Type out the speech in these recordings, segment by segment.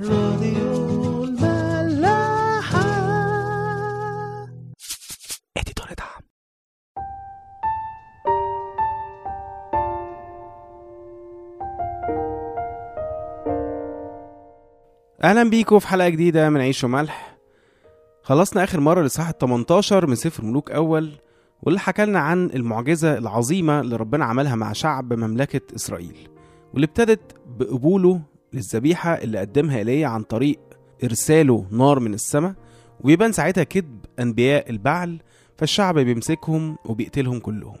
راديو الملاحة. اديتور دعم أهلا بيكم في حلقة جديدة من عيش وملح. خلصنا آخر مرة لصح 18 من سفر ملوك أول واللي حكى لنا عن المعجزة العظيمة اللي ربنا عملها مع شعب مملكة إسرائيل واللي ابتدت بقبوله للذبيحة اللي قدمها إيليا عن طريق إرساله نار من السماء ويبان ساعتها كذب أنبياء البعل فالشعب بيمسكهم وبيقتلهم كلهم.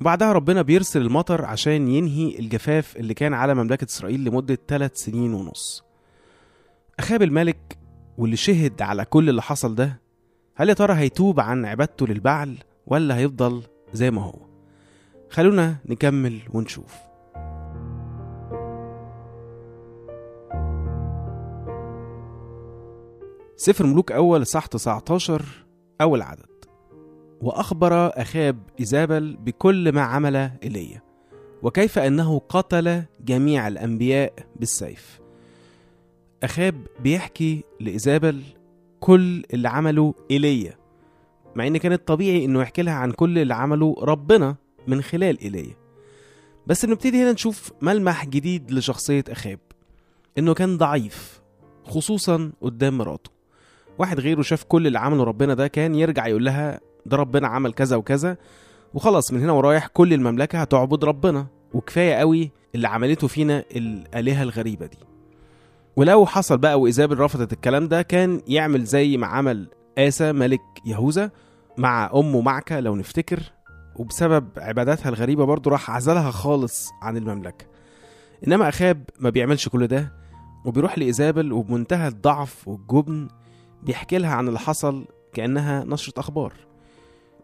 وبعدها ربنا بيرسل المطر عشان ينهي الجفاف اللي كان على مملكة إسرائيل لمدة ثلاث سنين ونص. أخاب الملك واللي شهد على كل اللي حصل ده هل يا ترى هيتوب عن عبادته للبعل ولا هيفضل زي ما هو؟ خلونا نكمل ونشوف. سفر ملوك أول صح 19 أول عدد. وأخبر أخاب إيزابل بكل ما عمل إيليا وكيف أنه قتل جميع الأنبياء بالسيف. أخاب بيحكي لإيزابل كل اللي عمله إيليا مع إن كان الطبيعي إنه يحكي لها عن كل اللي عمله ربنا من خلال إيليا بس نبتدي هنا نشوف ملمح جديد لشخصية أخاب إنه كان ضعيف خصوصا قدام مراته. واحد غيره شاف كل اللي عمله ربنا ده كان يرجع يقول لها ده ربنا عمل كذا وكذا وخلاص من هنا ورايح كل المملكة هتعبد ربنا. وكفاية قوي اللي عملته فينا الآلهة الغريبة دي. ولو حصل بقى وإيزابل رفضت الكلام ده كان يعمل زي ما عمل آسى ملك يهوذا مع أمه معكة لو نفتكر. وبسبب عباداتها الغريبة برضه راح عزلها خالص عن المملكة. إنما أخاب ما بيعملش كل ده وبيروح لإيزابل وبمنتهى الضعف والجبن بيحكي لها عن اللي حصل كأنها نشرة أخبار.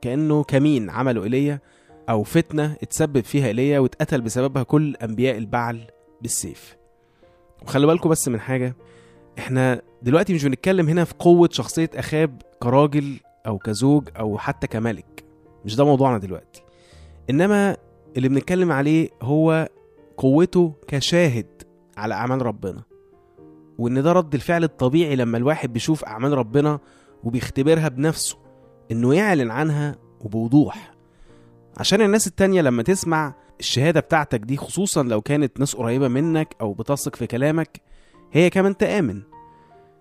كأنه كمين عمله إيليا أو فتنة اتسبب فيها إيليا واتقتل بسببها كل أنبياء البعل بالسيف. وخلي بالكم بس من حاجة إحنا دلوقتي مش بنتكلم هنا في قوة شخصية أخاب كراجل أو كزوج أو حتى كملك. مش ده موضوعنا دلوقتي. إنما اللي بنتكلم عليه هو قوته كشاهد على أعمال ربنا. وإن ده رد الفعل الطبيعي لما الواحد بيشوف أعمال ربنا وبيختبرها بنفسه إنه يعلن عنها وبوضوح. عشان الناس التانية لما تسمع الشهادة بتاعتك دي خصوصا لو كانت ناس قريبة منك أو بتثق في كلامك هي كمان تآمن.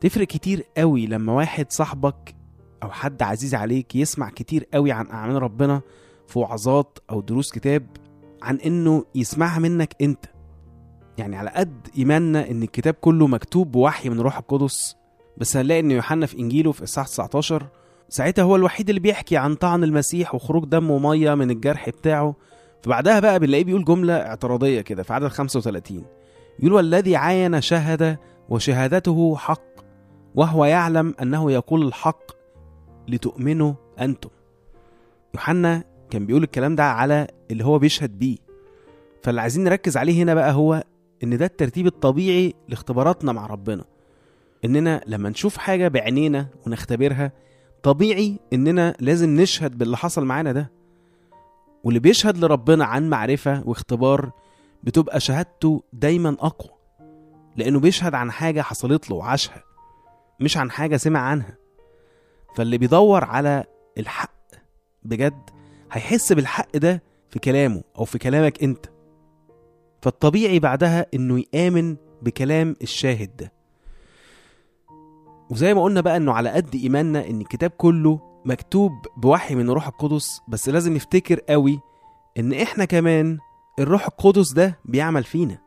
تفرق كتير قوي لما واحد صاحبك أو حد عزيز عليك يسمع كتير قوي عن أعمال ربنا في وعظات أو دروس كتاب عن إنه يسمعها منك أنت. يعني على قد إيماننا إن الكتاب كله مكتوب بوحي من روح القدس بس هنلاقي إن يوحنا في إنجيله في إصحاح 19 ساعتها هو الوحيد اللي بيحكي عن طعن المسيح وخروج دم ومية من الجرح بتاعه فبعدها بقى بنلاقيه بيقول جملة اعتراضية كده في عدد 35 يقول والذي عاين شهد وشهادته حق وهو يعلم أنه يقول الحق لتؤمنوا أنتم. يوحنا كان بيقول الكلام ده على اللي هو بيشهد بيه. فاللي عايزين نركز عليه هنا بقى هو إن ده الترتيب الطبيعي لاختباراتنا مع ربنا. إننا لما نشوف حاجة بعينينا ونختبرها طبيعي إننا لازم نشهد باللي حصل معانا ده. واللي بيشهد لربنا عن معرفة واختبار بتبقى شهادته دايما أقوى لأنه بيشهد عن حاجة حصلت له وعاشها مش عن حاجة سمع عنها. فاللي بيدور على الحق بجد هيحس بالحق ده في كلامه أو في كلامك أنت. فالطبيعي بعدها إنه يآمن بكلام الشاهد ده. وزي ما قلنا بقى إنه على قد إيماننا إن الكتاب كله مكتوب بوحي من الروح القدس بس لازم نفتكر قوي إن إحنا كمان الروح القدس ده بيعمل فينا.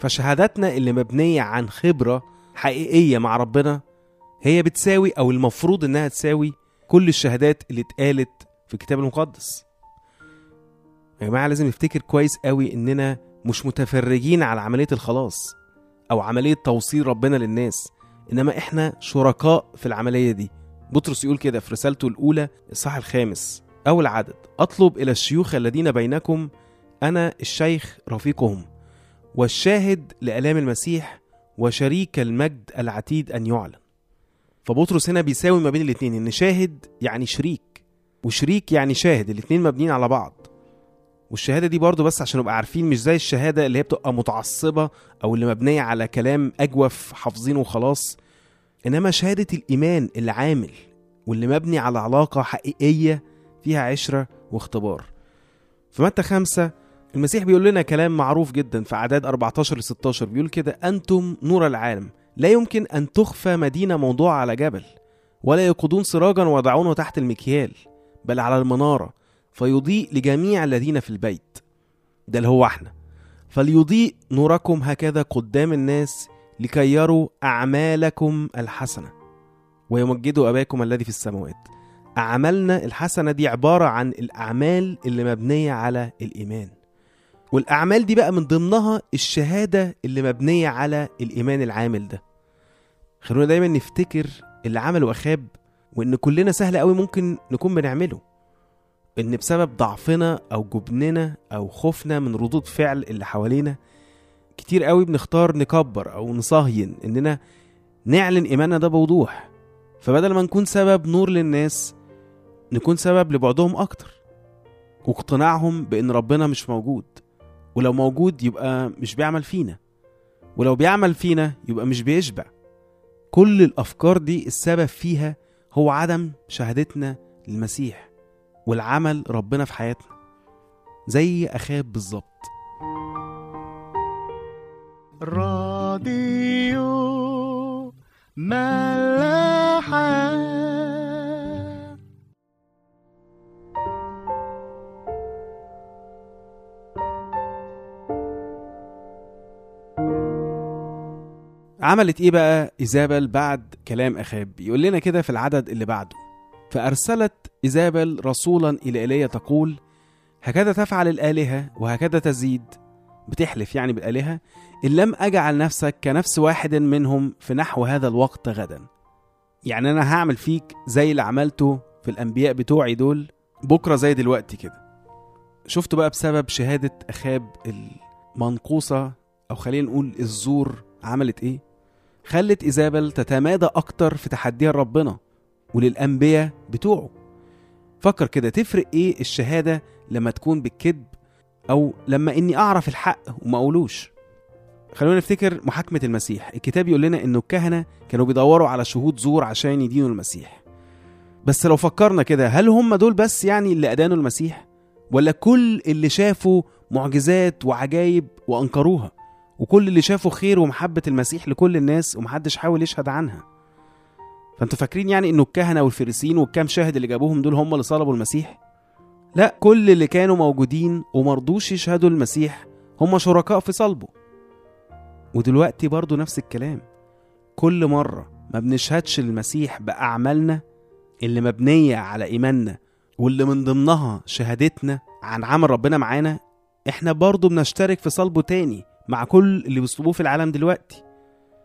فشهاداتنا اللي مبنية عن خبرة حقيقية مع ربنا هي بتساوي أو المفروض إنها تساوي كل الشهادات اللي اتقالت في الكتاب المقدس. يا جماعة لازم نفتكر كويس قوي إننا مش متفرجين على عملية الخلاص أو عملية توصيل ربنا للناس إنما إحنا شركاء في العملية دي. بطرس يقول كده في رسالته الأولى الصح الخامس أول عدد أطلب إلى الشيوخ الذين بينكم أنا الشيخ رفيقهم والشاهد لآلام المسيح وشريك المجد العتيد أن يعلن. فبطرس هنا بيساوي ما بين الاتنين إن شاهد يعني شريك وشريك يعني شاهد الاتنين مبنيين على بعض. والشهادة دي برضو بس عشان نبقى عارفين مش زي الشهادة اللي هي بتبقى متعصبة أو اللي مبنية على كلام أجوف حافظينه وخلاص. إنما شهادة الإيمان اللي عامل واللي مبني على علاقة حقيقية فيها عشرة واختبار. في متى خمسة؟ المسيح بيقول لنا كلام معروف جدا في أعداد 14 ل 16 بيقول كده أنتم نور العالم. لا يمكن أن تخفى مدينة موضوعة على جبل ولا يقودون سراجا ويضعونه تحت المكيال بل على المنارة. فيضيء لجميع الذين في البيت. ده اللي هو إحنا. فليضيء نوركم هكذا قدام الناس لكي يروا أعمالكم الحسنة. ويمجدوا أباكم الذي في السماوات. أعمالنا الحسنة دي عبارة عن الأعمال اللي مبنية على الإيمان. والأعمال دي بقى من ضمنها الشهادة اللي مبنية على الإيمان العامل ده. خلونا دايما نفتكر اللي عمله أخاب وإن كلنا سهل قوي ممكن نكون بنعمله. إن بسبب ضعفنا أو جبننا أو خوفنا من ردود فعل اللي حوالينا كتير قوي بنختار نكبر أو نصهين إننا نعلن إيماننا ده بوضوح. فبدل ما نكون سبب نور للناس نكون سبب لبعدهم أكتر واقتناعهم بإن ربنا مش موجود. ولو موجود يبقى مش بيعمل فينا. ولو بيعمل فينا يبقى مش بيشبع. كل الأفكار دي السبب فيها هو عدم شهادتنا للمسيح. والعمل ربنا في حياتنا. زي أخاب بالظبط. راديو ملاحة. عملت إيه بقى إيزابل بعد كلام أخاب؟ يقول لنا كده في العدد اللي بعده. فأرسلت ايزابل رسولا إلى ايليا تقول هكذا تفعل الآلهة وهكذا تزيد. بتحلف يعني بالآلهة إن لم أجعل نفسك كنفس واحد منهم في نحو هذا الوقت غدا. يعني أنا هعمل فيك زي اللي عملته في الأنبياء بتوعي دول بكرة زي دلوقتي كده. شفتوا بقى بسبب شهادة أخاب المنقوصة أو خلينا نقول الزور عملت إيه؟ خلت ايزابل تتمادى أكتر في تحديها لربنا وللأنبياء بتوعه. فكر كده تفرق إيه الشهادة لما تكون بالكذب أو لما إني أعرف الحق وما أقولوش؟ خلونا نفتكر محاكمة المسيح. الكتاب يقول لنا إنه الكهنة كانوا بيدوروا على شهود زور عشان يدينوا المسيح. بس لو فكرنا كده هل هم دول بس يعني اللي أدانوا المسيح؟ ولا كل اللي شافوا معجزات وعجايب وأنكروها؟ وكل اللي شافوا خير ومحبة المسيح لكل الناس ومحدش حاول يشهد عنها؟ فانتوا فاكرين يعني إنه الكهنة والفريسين والكام شاهد اللي جابوهم دول هم اللي صلبوا المسيح؟ لا كل اللي كانوا موجودين ومرضوش يشهدوا المسيح هم شركاء في صلبه. ودلوقتي برضو نفس الكلام. كل مرة ما بنشهدش المسيح بأعمالنا اللي مبنية على إيماننا واللي من ضمنها شهادتنا عن عمل ربنا معانا إحنا برضو بنشترك في صلبه تاني مع كل اللي بيصلبوه في العالم دلوقتي.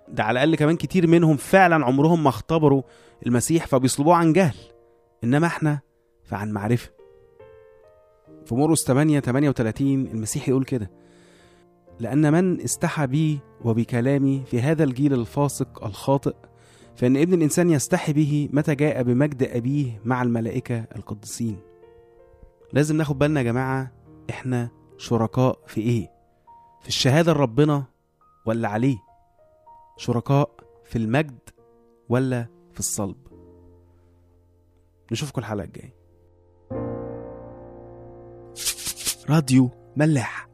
ده على الأقل كمان كتير منهم فعلا عمرهم ما اختبروا المسيح فبيصلبوه عن جهل. إنما إحنا فعن معرفة. في مرقس 8 38 المسيح يقول كده لأن من استحى بي وبكلامي في هذا الجيل الفاسق الخاطئ فإن ابن الإنسان يستحي به متى جاء بمجد أبيه مع الملائكة القديسين. لازم ناخد بالنا يا جماعة إحنا شركاء في إيه؟ في الشهادة لربنا ولا عليه؟ شركاء في المجد ولا في الصلب؟ نشوفكم الحلقة الجاية. راديو ملاح.